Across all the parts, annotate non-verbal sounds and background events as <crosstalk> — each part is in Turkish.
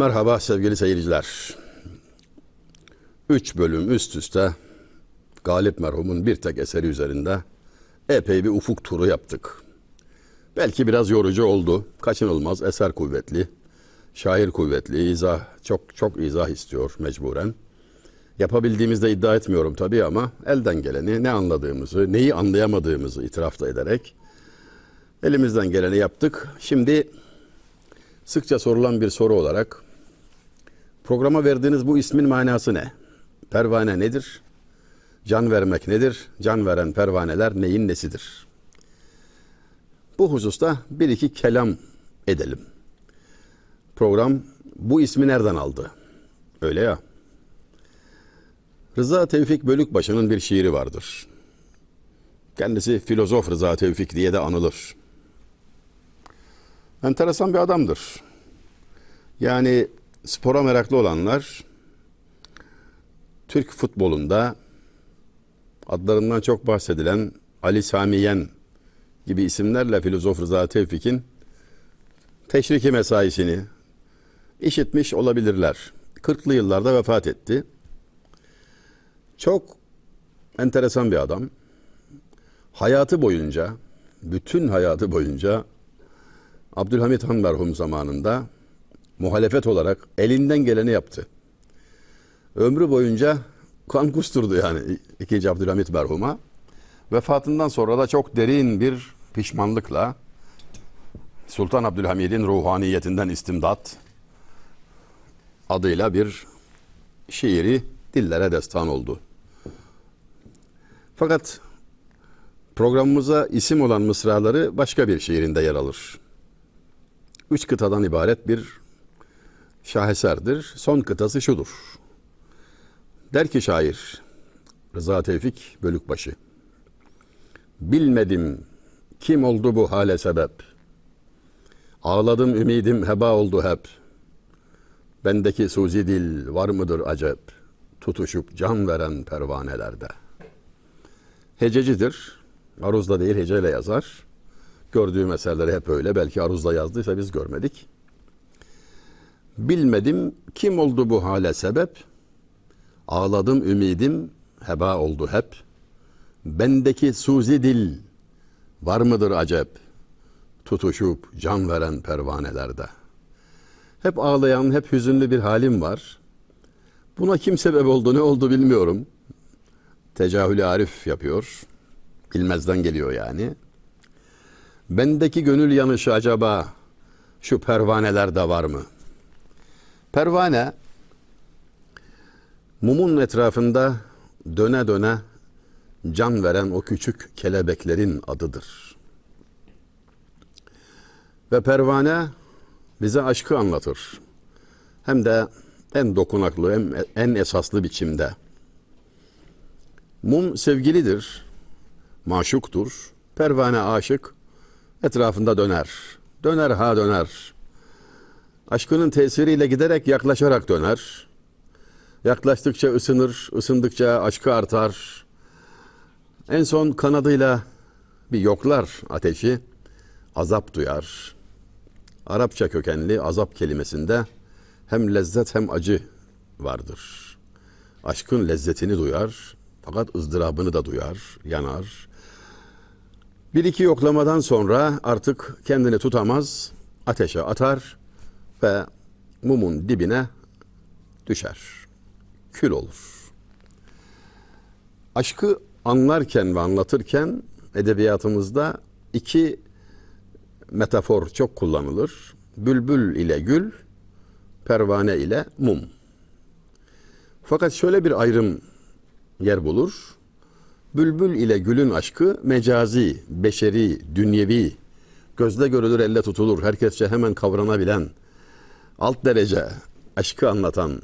Merhaba sevgili seyirciler. Üç bölüm üst üste Galip merhumun bir tek eseri üzerinde epey bir ufuk turu yaptık. Belki biraz yorucu oldu. Kaçınılmaz eser kuvvetli. Şair kuvvetli. izah çok çok izah istiyor mecburen. Yapabildiğimizde iddia etmiyorum tabii ama elden geleni ne anladığımızı, neyi anlayamadığımızı itiraf da ederek elimizden geleni yaptık. Şimdi sıkça sorulan bir soru olarak programa verdiğiniz bu ismin manası ne? Pervane nedir? Can vermek nedir? Can veren pervaneler neyin nesidir? Bu hususta bir iki kelam edelim. Program bu ismi nereden aldı? Öyle ya. Rıza Tevfik Bölükbaşı'nın bir şiiri vardır. Kendisi filozof Rıza Tevfik diye de anılır. Enteresan bir adamdır. Yani spora meraklı olanlar Türk futbolunda adlarından çok bahsedilen Ali Samiyen gibi isimlerle filozof Rıza Tevfik'in teşriki mesaisini işitmiş olabilirler. 40'lı yıllarda vefat etti. Çok enteresan bir adam. Hayatı boyunca, bütün hayatı boyunca Abdülhamit Han merhum zamanında muhalefet olarak elinden geleni yaptı. Ömrü boyunca kan kusturdu yani ikinci Abdülhamit merhuma. Vefatından sonra da çok derin bir pişmanlıkla Sultan Abdülhamid'in ruhaniyetinden istimdat adıyla bir şiiri dillere destan oldu. Fakat programımıza isim olan mısraları başka bir şiirinde yer alır. Üç kıtadan ibaret bir şaheserdir. Son kıtası şudur. Der ki şair Rıza Tevfik Bölükbaşı. Bilmedim kim oldu bu hale sebep. Ağladım ümidim heba oldu hep. Bendeki suzi dil var mıdır acep? Tutuşup can veren pervanelerde. Hececidir. Aruzda değil heceyle yazar. Gördüğüm eserleri hep öyle. Belki Aruz'da yazdıysa biz görmedik. Bilmedim kim oldu bu hale sebep? Ağladım ümidim heba oldu hep. Bendeki suzi dil var mıdır acep? Tutuşup can veren pervanelerde. Hep ağlayan, hep hüzünlü bir halim var. Buna kim sebep oldu, ne oldu bilmiyorum. Tecahülü arif yapıyor. Bilmezden geliyor yani. Bendeki gönül yanışı acaba şu pervanelerde var mı? Pervane mumun etrafında döne döne can veren o küçük kelebeklerin adıdır. Ve pervane bize aşkı anlatır. Hem de en dokunaklı, en, en esaslı biçimde. Mum sevgilidir, maşuktur. Pervane aşık, etrafında döner. Döner ha döner. Aşkının tesiriyle giderek yaklaşarak döner. Yaklaştıkça ısınır, ısındıkça aşkı artar. En son kanadıyla bir yoklar ateşi, azap duyar. Arapça kökenli azap kelimesinde hem lezzet hem acı vardır. Aşkın lezzetini duyar fakat ızdırabını da duyar, yanar. Bir iki yoklamadan sonra artık kendini tutamaz, ateşe atar ve mumun dibine düşer. Kül olur. Aşkı anlarken ve anlatırken edebiyatımızda iki metafor çok kullanılır. Bülbül ile gül, pervane ile mum. Fakat şöyle bir ayrım yer bulur. Bülbül ile gülün aşkı mecazi, beşeri, dünyevi, gözle görülür, elle tutulur, herkesçe hemen kavranabilen, alt derece aşkı anlatan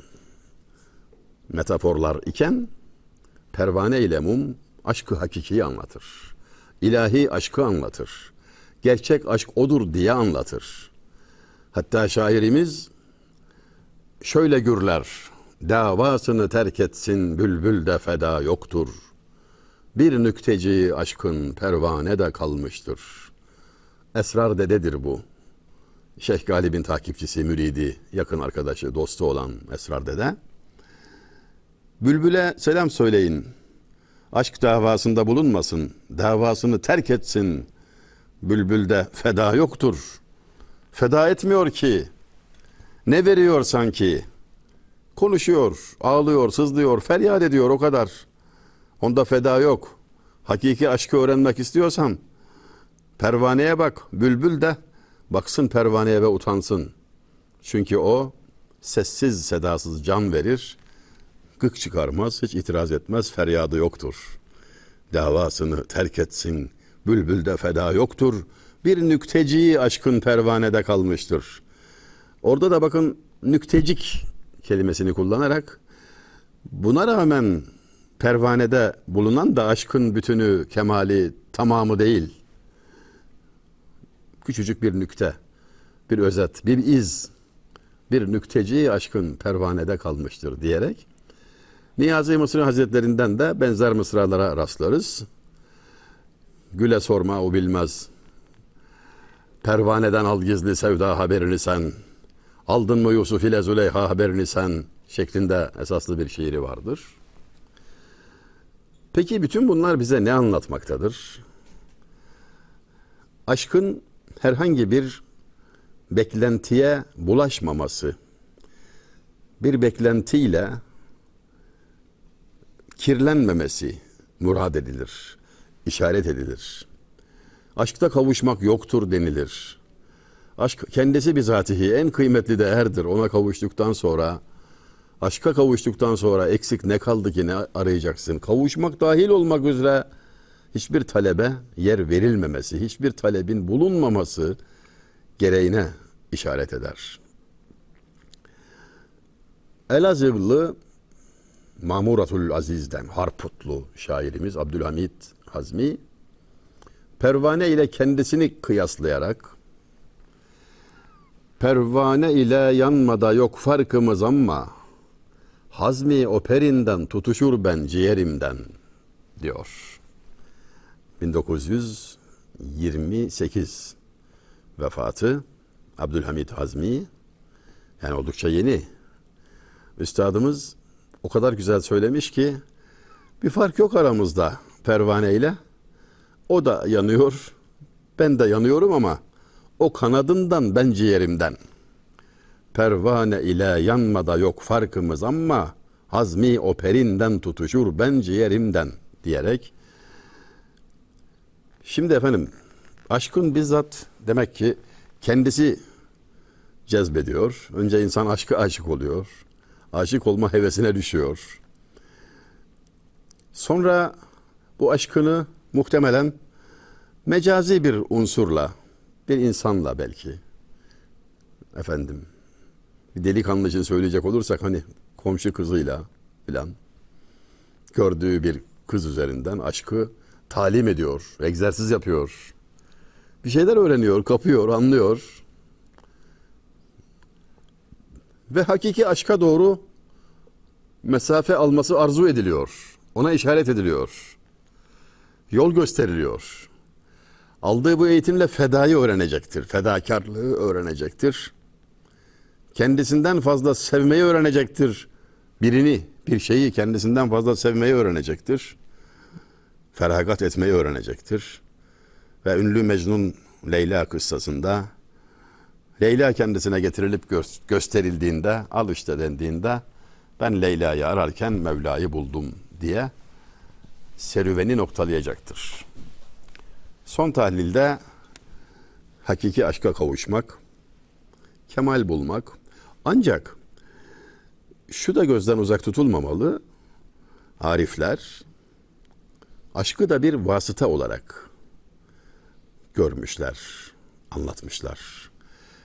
metaforlar iken pervane ile mum aşkı hakikiyi anlatır. İlahi aşkı anlatır. Gerçek aşk odur diye anlatır. Hatta şairimiz şöyle gürler. Davasını terk etsin bülbül de feda yoktur. Bir nükteci aşkın pervane de kalmıştır. Esrar dededir bu. Şeyh Galip'in takipçisi, müridi, yakın arkadaşı, dostu olan Esrar Dede. Bülbül'e selam söyleyin. Aşk davasında bulunmasın. Davasını terk etsin. Bülbül'de feda yoktur. Feda etmiyor ki. Ne veriyor sanki? Konuşuyor, ağlıyor, sızlıyor, feryat ediyor o kadar. Onda feda yok. Hakiki aşkı öğrenmek istiyorsan pervaneye bak, bülbül de baksın pervaneye ve utansın. Çünkü o sessiz sedasız can verir, gık çıkarmaz, hiç itiraz etmez, feryadı yoktur. Davasını terk etsin, bülbülde feda yoktur. Bir nükteci aşkın pervanede kalmıştır. Orada da bakın nüktecik kelimesini kullanarak buna rağmen pervanede bulunan da aşkın bütünü, kemali, tamamı değil. Küçücük bir nükte, bir özet, bir iz, bir nükteci aşkın pervanede kalmıştır diyerek Niyazi Mısır Hazretlerinden de benzer mısralara rastlarız. Güle sorma o bilmez. Pervaneden al gizli sevda haberini sen. Aldın mı Yusuf ile Züleyha haberini sen şeklinde esaslı bir şiiri vardır. Peki bütün bunlar bize ne anlatmaktadır? Aşkın herhangi bir beklentiye bulaşmaması, bir beklentiyle kirlenmemesi murad edilir, işaret edilir. Aşkta kavuşmak yoktur denilir. Aşk kendisi bizatihi en kıymetli değerdir. Ona kavuştuktan sonra, aşka kavuştuktan sonra eksik ne kaldı ki ne arayacaksın? Kavuşmak dahil olmak üzere hiçbir talebe yer verilmemesi, hiçbir talebin bulunmaması gereğine işaret eder. Elazığlı Mamuratul Aziz'den Harputlu şairimiz Abdülhamit Hazmi pervane ile kendisini kıyaslayarak pervane ile yanmada yok farkımız ama Hazmi operinden tutuşur ben ciğerimden diyor. 1928 vefatı Abdülhamit Hazmi yani oldukça yeni. Üstadımız o kadar güzel söylemiş ki bir fark yok aramızda pervane ile. O da yanıyor, ben de yanıyorum ama o kanadından ben ciğerimden. Pervane ile yanmada yok farkımız ama hazmi o perinden tutuşur ben ciğerimden diyerek. Şimdi efendim aşkın bizzat demek ki kendisi cezbediyor. Önce insan aşkı aşık oluyor. Aşık olma hevesine düşüyor. Sonra bu aşkını muhtemelen mecazi bir unsurla, bir insanla belki, efendim, bir delikanlı için söyleyecek olursak hani komşu kızıyla filan gördüğü bir kız üzerinden aşkı talim ediyor, egzersiz yapıyor. Bir şeyler öğreniyor, kapıyor, anlıyor. Ve hakiki aşka doğru mesafe alması arzu ediliyor. Ona işaret ediliyor. Yol gösteriliyor. Aldığı bu eğitimle fedayı öğrenecektir. Fedakarlığı öğrenecektir. Kendisinden fazla sevmeyi öğrenecektir. Birini, bir şeyi kendisinden fazla sevmeyi öğrenecektir. Feragat etmeyi öğrenecektir. Ve ünlü Mecnun Leyla kıssasında Leyla kendisine getirilip gö- gösterildiğinde, al işte dendiğinde ben Leyla'yı ararken Mevla'yı buldum diye serüveni noktalayacaktır. Son tahlilde hakiki aşka kavuşmak, kemal bulmak ancak şu da gözden uzak tutulmamalı. Arifler aşkı da bir vasıta olarak görmüşler, anlatmışlar.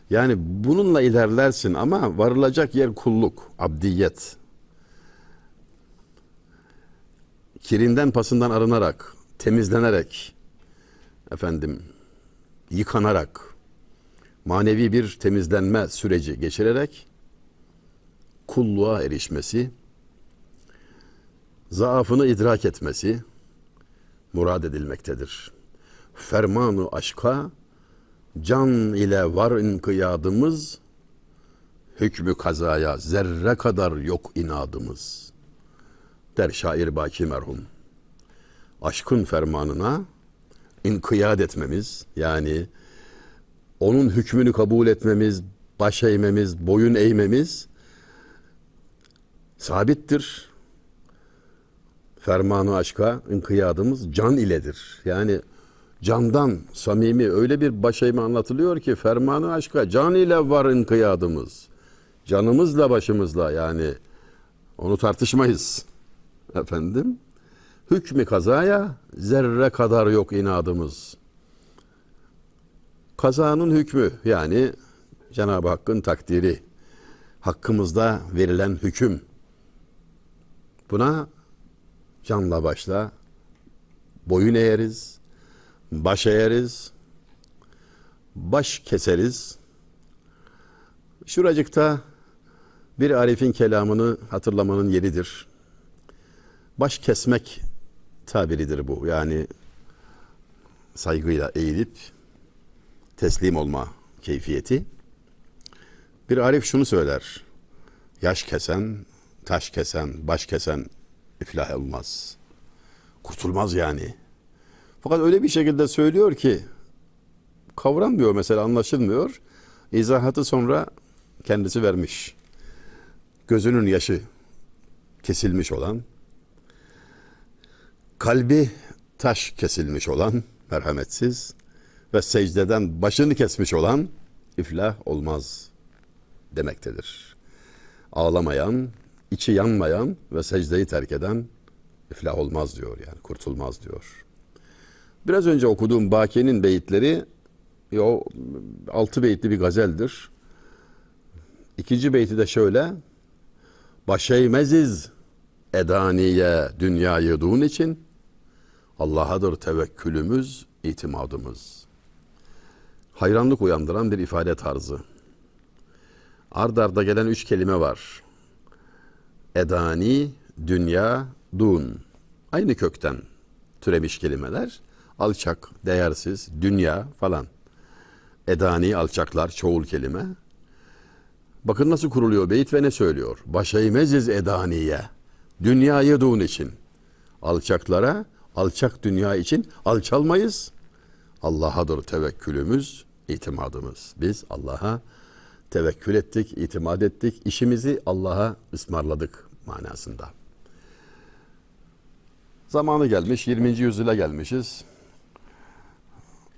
Yani bununla ilerlersin ama varılacak yer kulluk, abdiyet. Kirinden pasından arınarak, temizlenerek, efendim, yıkanarak, manevi bir temizlenme süreci geçirerek kulluğa erişmesi, zaafını idrak etmesi murad edilmektedir. Fermanı aşka Can ile var inkıyadımız, hükmü kazaya zerre kadar yok inadımız. Der şair Baki merhum. Aşkın fermanına inkiyat etmemiz, yani onun hükmünü kabul etmemiz, baş eğmemiz, boyun eğmemiz sabittir. Fermanı aşka inkiyadımız can iledir. Yani candan samimi öyle bir baş eğme anlatılıyor ki fermanı aşka can ile var inkiyadımız. Canımızla başımızla yani onu tartışmayız. Efendim hükmü kazaya zerre kadar yok inadımız. Kazanın hükmü yani Cenab-ı Hakk'ın takdiri, hakkımızda verilen hüküm. Buna canla başla boyun eğeriz, baş eğeriz, baş keseriz. Şuracıkta bir Arif'in kelamını hatırlamanın yeridir. Baş kesmek tabiridir bu. Yani saygıyla eğilip teslim olma keyfiyeti. Bir Arif şunu söyler. Yaş kesen, taş kesen, baş kesen iflah olmaz. Kurtulmaz yani. Fakat öyle bir şekilde söylüyor ki kavranmıyor mesela anlaşılmıyor. İzahatı sonra kendisi vermiş. Gözünün yaşı kesilmiş olan, kalbi taş kesilmiş olan merhametsiz ve secdeden başını kesmiş olan iflah olmaz demektedir. Ağlamayan, içi yanmayan ve secdeyi terk eden iflah olmaz diyor yani kurtulmaz diyor. Biraz önce okuduğum Baki'nin beyitleri o altı beyitli bir gazeldir. İkinci beyti de şöyle. Başeymesiz edaniye dünyayı dun için Allah'adır tevekkülümüz, itimadımız. Hayranlık uyandıran bir ifade tarzı. Ard arda gelen üç kelime var. Edani, dünya, dun. Aynı kökten türemiş kelimeler. Alçak, değersiz, dünya falan. Edani, alçaklar, çoğul kelime. Bakın nasıl kuruluyor beyit ve ne söylüyor? Başeymeziz edaniye. Dünyayı dun için. Alçaklara, alçak dünya için alçalmayız. Allah'adır tevekkülümüz, itimadımız. Biz Allah'a tevekkül ettik, itimat ettik. işimizi Allah'a ısmarladık manasında. Zamanı gelmiş, 20. yüzyıla gelmişiz.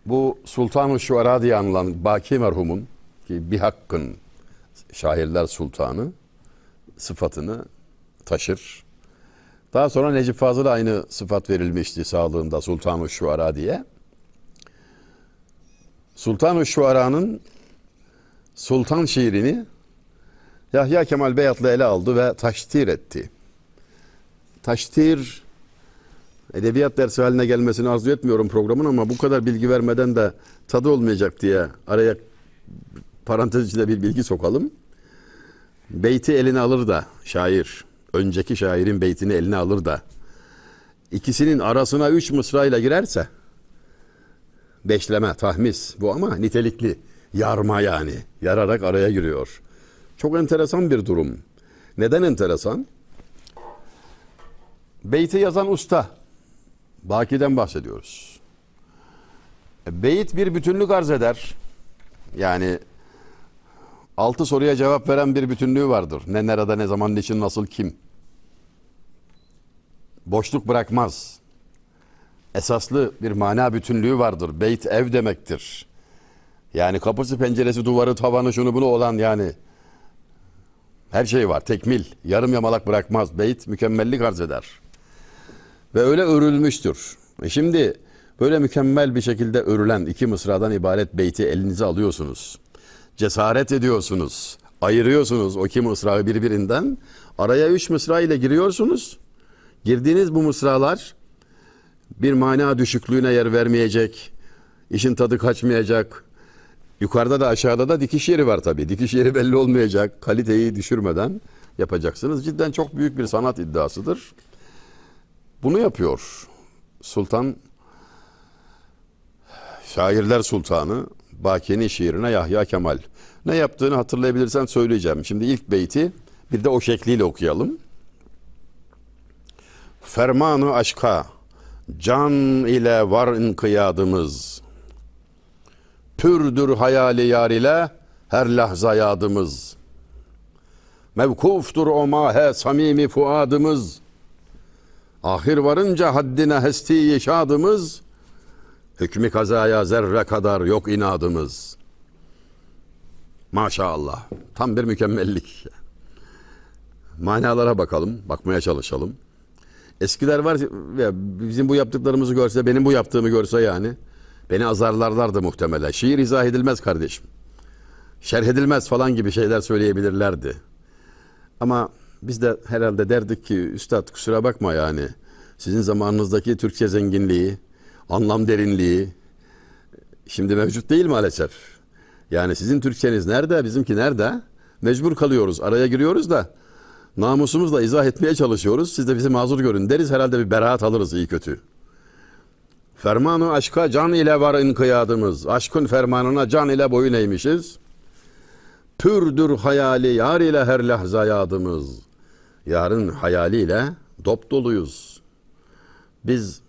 Bu Sultan-ı Şuara diye anılan Baki merhumun ki bir hakkın şairler sultanı sıfatını taşır. Daha sonra Necip Fazıl'a aynı sıfat verilmişti sağlığında Sultan-ı Şuara diye. Sultan-ı Şuara'nın Sultan şiirini Yahya Kemal Beyatlı ele aldı ve taştir etti. Taştir edebiyat dersi haline gelmesini arzu etmiyorum programın ama bu kadar bilgi vermeden de tadı olmayacak diye araya parantez içinde bir bilgi sokalım. Beyti eline alır da şair, önceki şairin beytini eline alır da ikisinin arasına üç mısrayla girerse beşleme, tahmis bu ama nitelikli. Yarma yani. Yararak araya giriyor. Çok enteresan bir durum. Neden enteresan? Beyti yazan usta. Baki'den bahsediyoruz. E, beyit bir bütünlük arz eder. Yani altı soruya cevap veren bir bütünlüğü vardır. Ne nerede, ne zaman, niçin, nasıl, kim. Boşluk bırakmaz. Esaslı bir mana bütünlüğü vardır. Beyt ev demektir. Yani kapısı, penceresi, duvarı, tavanı, şunu bunu olan yani her şey var. Tekmil, yarım yamalak bırakmaz. Beyt mükemmellik arz eder. Ve öyle örülmüştür. E şimdi böyle mükemmel bir şekilde örülen iki mısradan ibaret beyti elinize alıyorsunuz. Cesaret ediyorsunuz. Ayırıyorsunuz o iki mısrağı birbirinden. Araya üç mısra ile giriyorsunuz. Girdiğiniz bu mısralar bir mana düşüklüğüne yer vermeyecek. işin tadı kaçmayacak. Yukarıda da aşağıda da dikiş yeri var tabii. Dikiş yeri belli olmayacak. Kaliteyi düşürmeden yapacaksınız. Cidden çok büyük bir sanat iddiasıdır. Bunu yapıyor Sultan Şairler Sultanı Baki'nin şiirine Yahya Kemal. Ne yaptığını hatırlayabilirsen söyleyeceğim. Şimdi ilk beyti bir de o şekliyle okuyalım. Fermanı aşka, can ile var inkıyadımız. Pürdür hayali yar ile her lahza yadımız. Mevkuftur o mahe samimi fuadımız. Ahir varınca haddine hesti yeşadımız. Hükmü kazaya zerre kadar yok inadımız. Maşallah. Tam bir mükemmellik. Manalara bakalım, bakmaya çalışalım. Eskiler var ya bizim bu yaptıklarımızı görse, benim bu yaptığımı görse yani beni azarlarlardı muhtemelen. Şiir izah edilmez kardeşim. Şerh edilmez falan gibi şeyler söyleyebilirlerdi. Ama biz de herhalde derdik ki üstad kusura bakma yani. Sizin zamanınızdaki Türkçe zenginliği, anlam derinliği şimdi mevcut değil maalesef. Yani sizin Türkçeniz nerede, bizimki nerede? Mecbur kalıyoruz, araya giriyoruz da namusumuzla izah etmeye çalışıyoruz. Siz de bizi mazur görün deriz. Herhalde bir beraat alırız iyi kötü. Fermanı aşka can ile var inkıyadımız. Aşkın fermanına can ile boyun eğmişiz. Pürdür hayali yar ile her lahza yadımız. Yarın hayaliyle dop doluyuz. Biz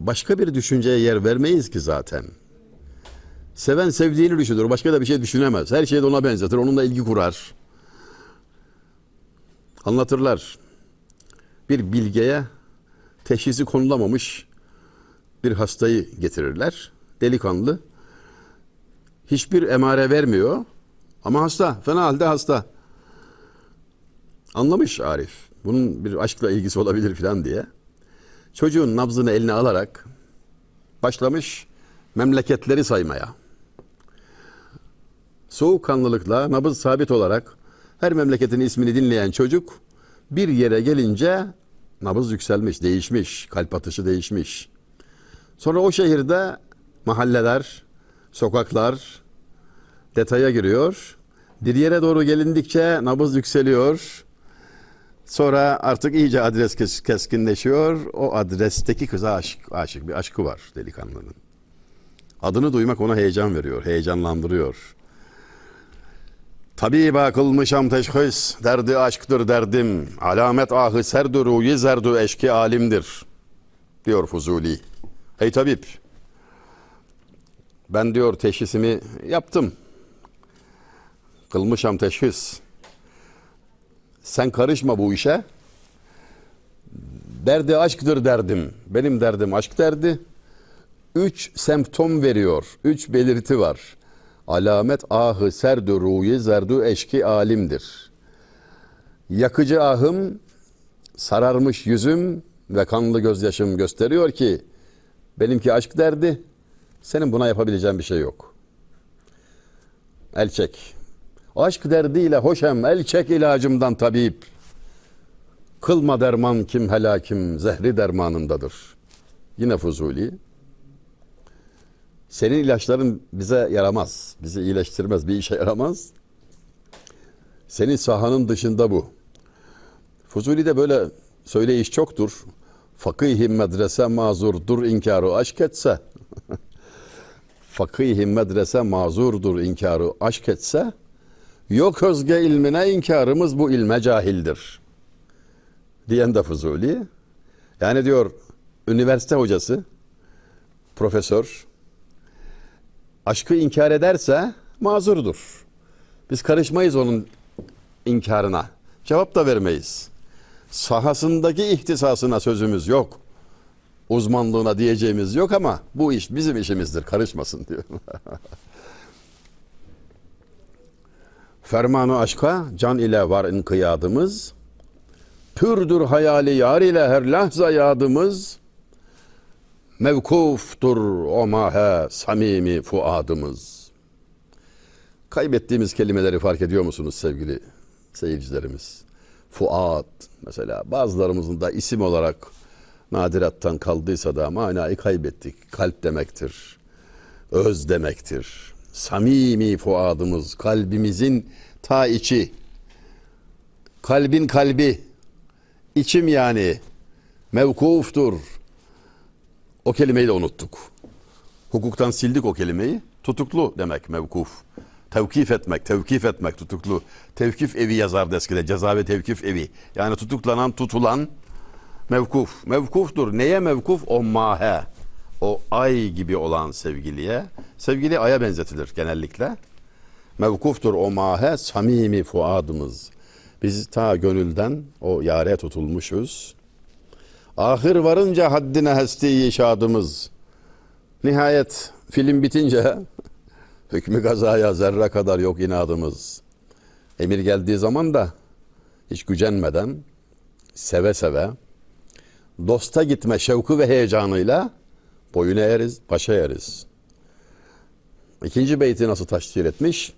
başka bir düşünceye yer vermeyiz ki zaten. Seven sevdiğini düşünür. Başka da bir şey düşünemez. Her şeyi de ona benzetir. Onunla ilgi kurar. Anlatırlar. Bir bilgeye teşhisi konulamamış bir hastayı getirirler. Delikanlı. Hiçbir emare vermiyor. Ama hasta. Fena halde hasta. Anlamış Arif. Bunun bir aşkla ilgisi olabilir falan diye. Çocuğun nabzını eline alarak başlamış memleketleri saymaya. Soğukkanlılıkla nabız sabit olarak her memleketin ismini dinleyen çocuk bir yere gelince nabız yükselmiş, değişmiş, kalp atışı değişmiş. Sonra o şehirde mahalleler, sokaklar detaya giriyor. Bir yere doğru gelindikçe nabız yükseliyor. Sonra artık iyice adres kes- keskinleşiyor. O adresteki kıza aşık, aşık bir aşkı var delikanlının. Adını duymak ona heyecan veriyor, heyecanlandırıyor. Tabiba kılmışam teşhis, derdi aşktır derdim. Alamet ahı serdu ruyi zerdu eşki alimdir. Diyor Fuzuli. Ey tabip, ben diyor teşhisimi yaptım. Kılmışam teşhis. Sen karışma bu işe. Derdi aşktır derdim. Benim derdim aşk derdi. Üç semptom veriyor. Üç belirti var. Alamet ahı serdu ruyi zerdu eşki alimdir. Yakıcı ahım, sararmış yüzüm ve kanlı gözyaşım gösteriyor ki benimki aşk derdi. Senin buna yapabileceğin bir şey yok. El çek. Aşk derdiyle hoşem el çek ilacımdan tabip. Kılma derman kim helakim zehri dermanındadır. Yine Fuzuli. Senin ilaçların bize yaramaz. Bizi iyileştirmez, bir işe yaramaz. Senin sahanın dışında bu. Fuzuli'de böyle söyleyiş çoktur. Fakih medrese mazurdur inkarı aşk etse. Fakih medrese mazurdur inkarı aşk etse. Yok özge ilmine inkarımız bu ilme cahildir. Diyen de Fuzuli. Yani diyor üniversite hocası, profesör, aşkı inkar ederse mazurdur. Biz karışmayız onun inkarına. Cevap da vermeyiz. Sahasındaki ihtisasına sözümüz yok. Uzmanlığına diyeceğimiz yok ama bu iş bizim işimizdir. Karışmasın diyor. <laughs> Fermanı aşka can ile var inkıyadımız. Pürdür hayali yar ile her lahza yadımız. Mevkuftur o mahe samimi fuadımız. Kaybettiğimiz kelimeleri fark ediyor musunuz sevgili seyircilerimiz? Fuad mesela bazılarımızın da isim olarak nadirattan kaldıysa da manayı kaybettik. Kalp demektir. Öz demektir. Samimi fuadımız, kalbimizin ta içi. Kalbin kalbi, içim yani mevkuftur. O kelimeyi de unuttuk. Hukuktan sildik o kelimeyi. Tutuklu demek mevkuf. Tevkif etmek, tevkif etmek tutuklu. Tevkif evi yazardı eskide. Ceza ve tevkif evi. Yani tutuklanan, tutulan mevkuf. Mevkuftur. Neye mevkuf? O mahe. O ay gibi olan sevgiliye. Sevgili aya benzetilir genellikle. Mevkuftur o mahe samimi fuadımız. Biz ta gönülden o yare tutulmuşuz. Ahir varınca haddine hesti şadımız. Nihayet film bitince hükmü gazaya zerre kadar yok inadımız. Emir geldiği zaman da hiç gücenmeden seve seve dosta gitme şevku ve heyecanıyla boyun eğeriz, başa eğeriz. İkinci beyti nasıl taşkil etmiş?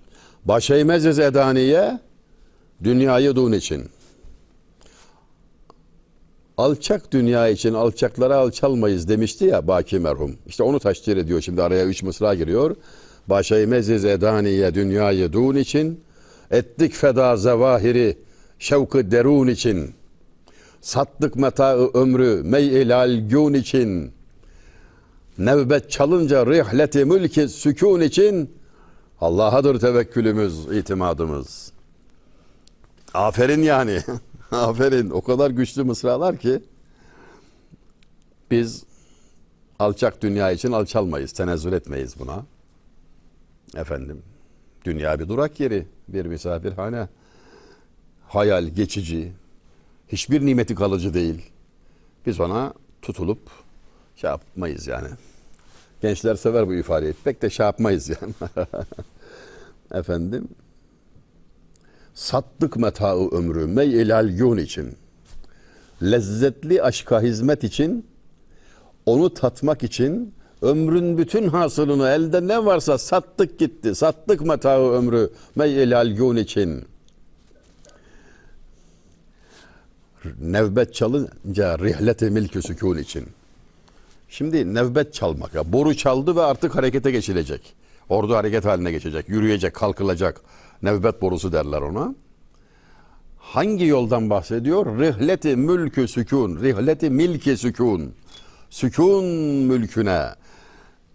Baş eğmeziz edaniye dünyayı dun için. Alçak dünya için alçaklara alçalmayız demişti ya Baki merhum. İşte onu taşkil ediyor şimdi araya üç mısra giriyor. Baş eğmeziz edaniye dünyayı dun için. Ettik feda zevahiri şevkı derun için. Sattık metaı ömrü meyilal gün için. Nevbet çalınca rihleti mülki sükun için Allah'adır tevekkülümüz, itimadımız. Aferin yani. <laughs> Aferin. O kadar güçlü mısralar ki biz alçak dünya için alçalmayız, tenezzül etmeyiz buna. Efendim, dünya bir durak yeri, bir misafirhane. Hayal, geçici, hiçbir nimeti kalıcı değil. Biz ona tutulup şey yapmayız yani. Gençler sever bu ifadeyi. Pek de şey yapmayız yani. <laughs> Efendim, sattık metaı ömrü meylal yun için. Lezzetli aşka hizmet için, onu tatmak için ömrün bütün hasılını elde ne varsa sattık gitti. Sattık metaı ömrü meylal yun için. Nevbet çalınca rihleti milkü sükun için. Şimdi nevbet çalmak. Ya, boru çaldı ve artık harekete geçilecek. Ordu hareket haline geçecek. Yürüyecek, kalkılacak. Nevbet borusu derler ona. Hangi yoldan bahsediyor? Rihleti mülkü sükun. Rihleti milki sükun. Sükun mülküne.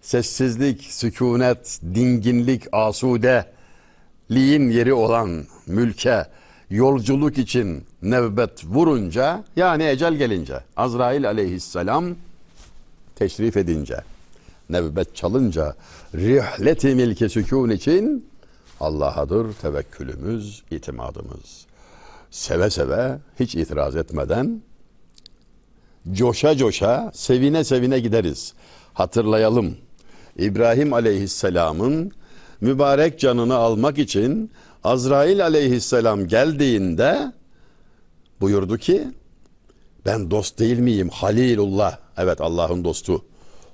Sessizlik, sükunet, dinginlik, asude, liğin yeri olan mülke yolculuk için nevbet vurunca yani ecel gelince Azrail aleyhisselam teşrif edince nevbet çalınca rihleti milki sükun için Allah'adır tevekkülümüz, itimadımız. Seve seve, hiç itiraz etmeden, coşa coşa, sevine sevine gideriz. Hatırlayalım, İbrahim aleyhisselamın mübarek canını almak için Azrail aleyhisselam geldiğinde buyurdu ki, ben dost değil miyim? Halilullah. Evet Allah'ın dostu.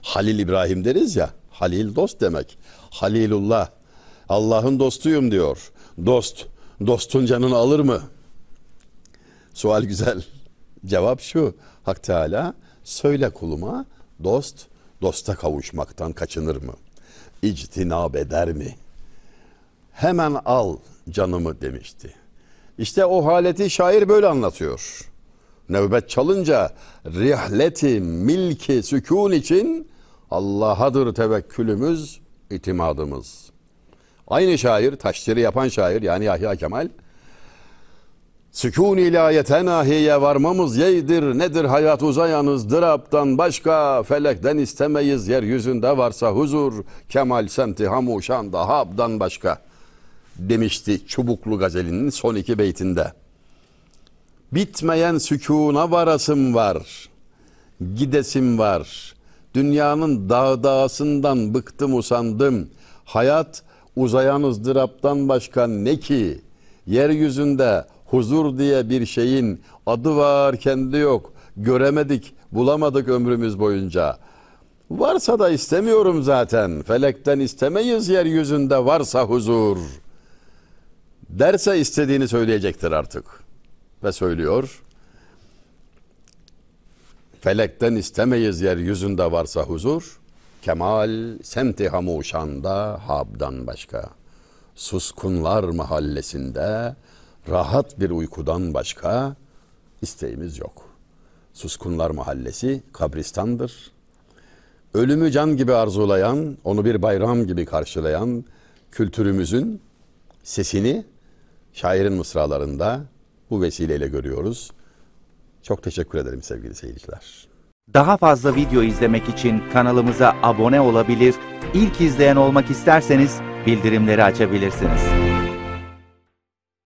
Halil İbrahim deriz ya. Halil dost demek. Halilullah. Allah'ın dostuyum diyor. Dost. Dostun canını alır mı? Sual güzel. Cevap şu. Hak Teala söyle kuluma dost dosta kavuşmaktan kaçınır mı? İctinab eder mi? Hemen al canımı demişti. İşte o haleti şair böyle anlatıyor. Nöbet çalınca rihleti milki sükun için Allah'adır tevekkülümüz, itimadımız. Aynı şair, taşları yapan şair yani Yahya Kemal Sükun ilayete nahiye varmamız yeydir nedir hayat uzayanız dıraptan başka felekten istemeyiz yeryüzünde varsa huzur kemal semti hamuşan da habdan başka demişti Çubuklu gazelinin son iki beytinde. Bitmeyen sükuna varasım var. Gidesim var. Dünyanın dağ dağısından bıktım usandım. Hayat uzayan ızdıraptan başka ne ki? Yeryüzünde huzur diye bir şeyin adı var kendi yok. Göremedik, bulamadık ömrümüz boyunca. Varsa da istemiyorum zaten. Felekten istemeyiz yeryüzünde varsa huzur. Derse istediğini söyleyecektir artık. Ve söylüyor. Felekten istemeyiz yeryüzünde varsa huzur. Kemal semti hamuşanda habdan başka. Suskunlar mahallesinde rahat bir uykudan başka isteğimiz yok. Suskunlar Mahallesi kabristandır. ölümü can gibi arzulayan, onu bir bayram gibi karşılayan kültürümüzün sesini şairin mısralarında bu vesileyle görüyoruz. Çok teşekkür ederim sevgili seyirciler. Daha fazla video izlemek için kanalımıza abone olabilir, ilk izleyen olmak isterseniz bildirimleri açabilirsiniz.